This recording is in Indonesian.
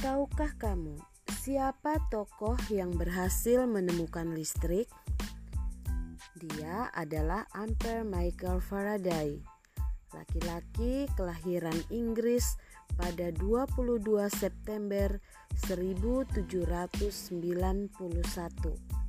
Tahukah kamu siapa tokoh yang berhasil menemukan listrik? Dia adalah Ampere Michael Faraday, laki-laki kelahiran Inggris pada 22 September 1791.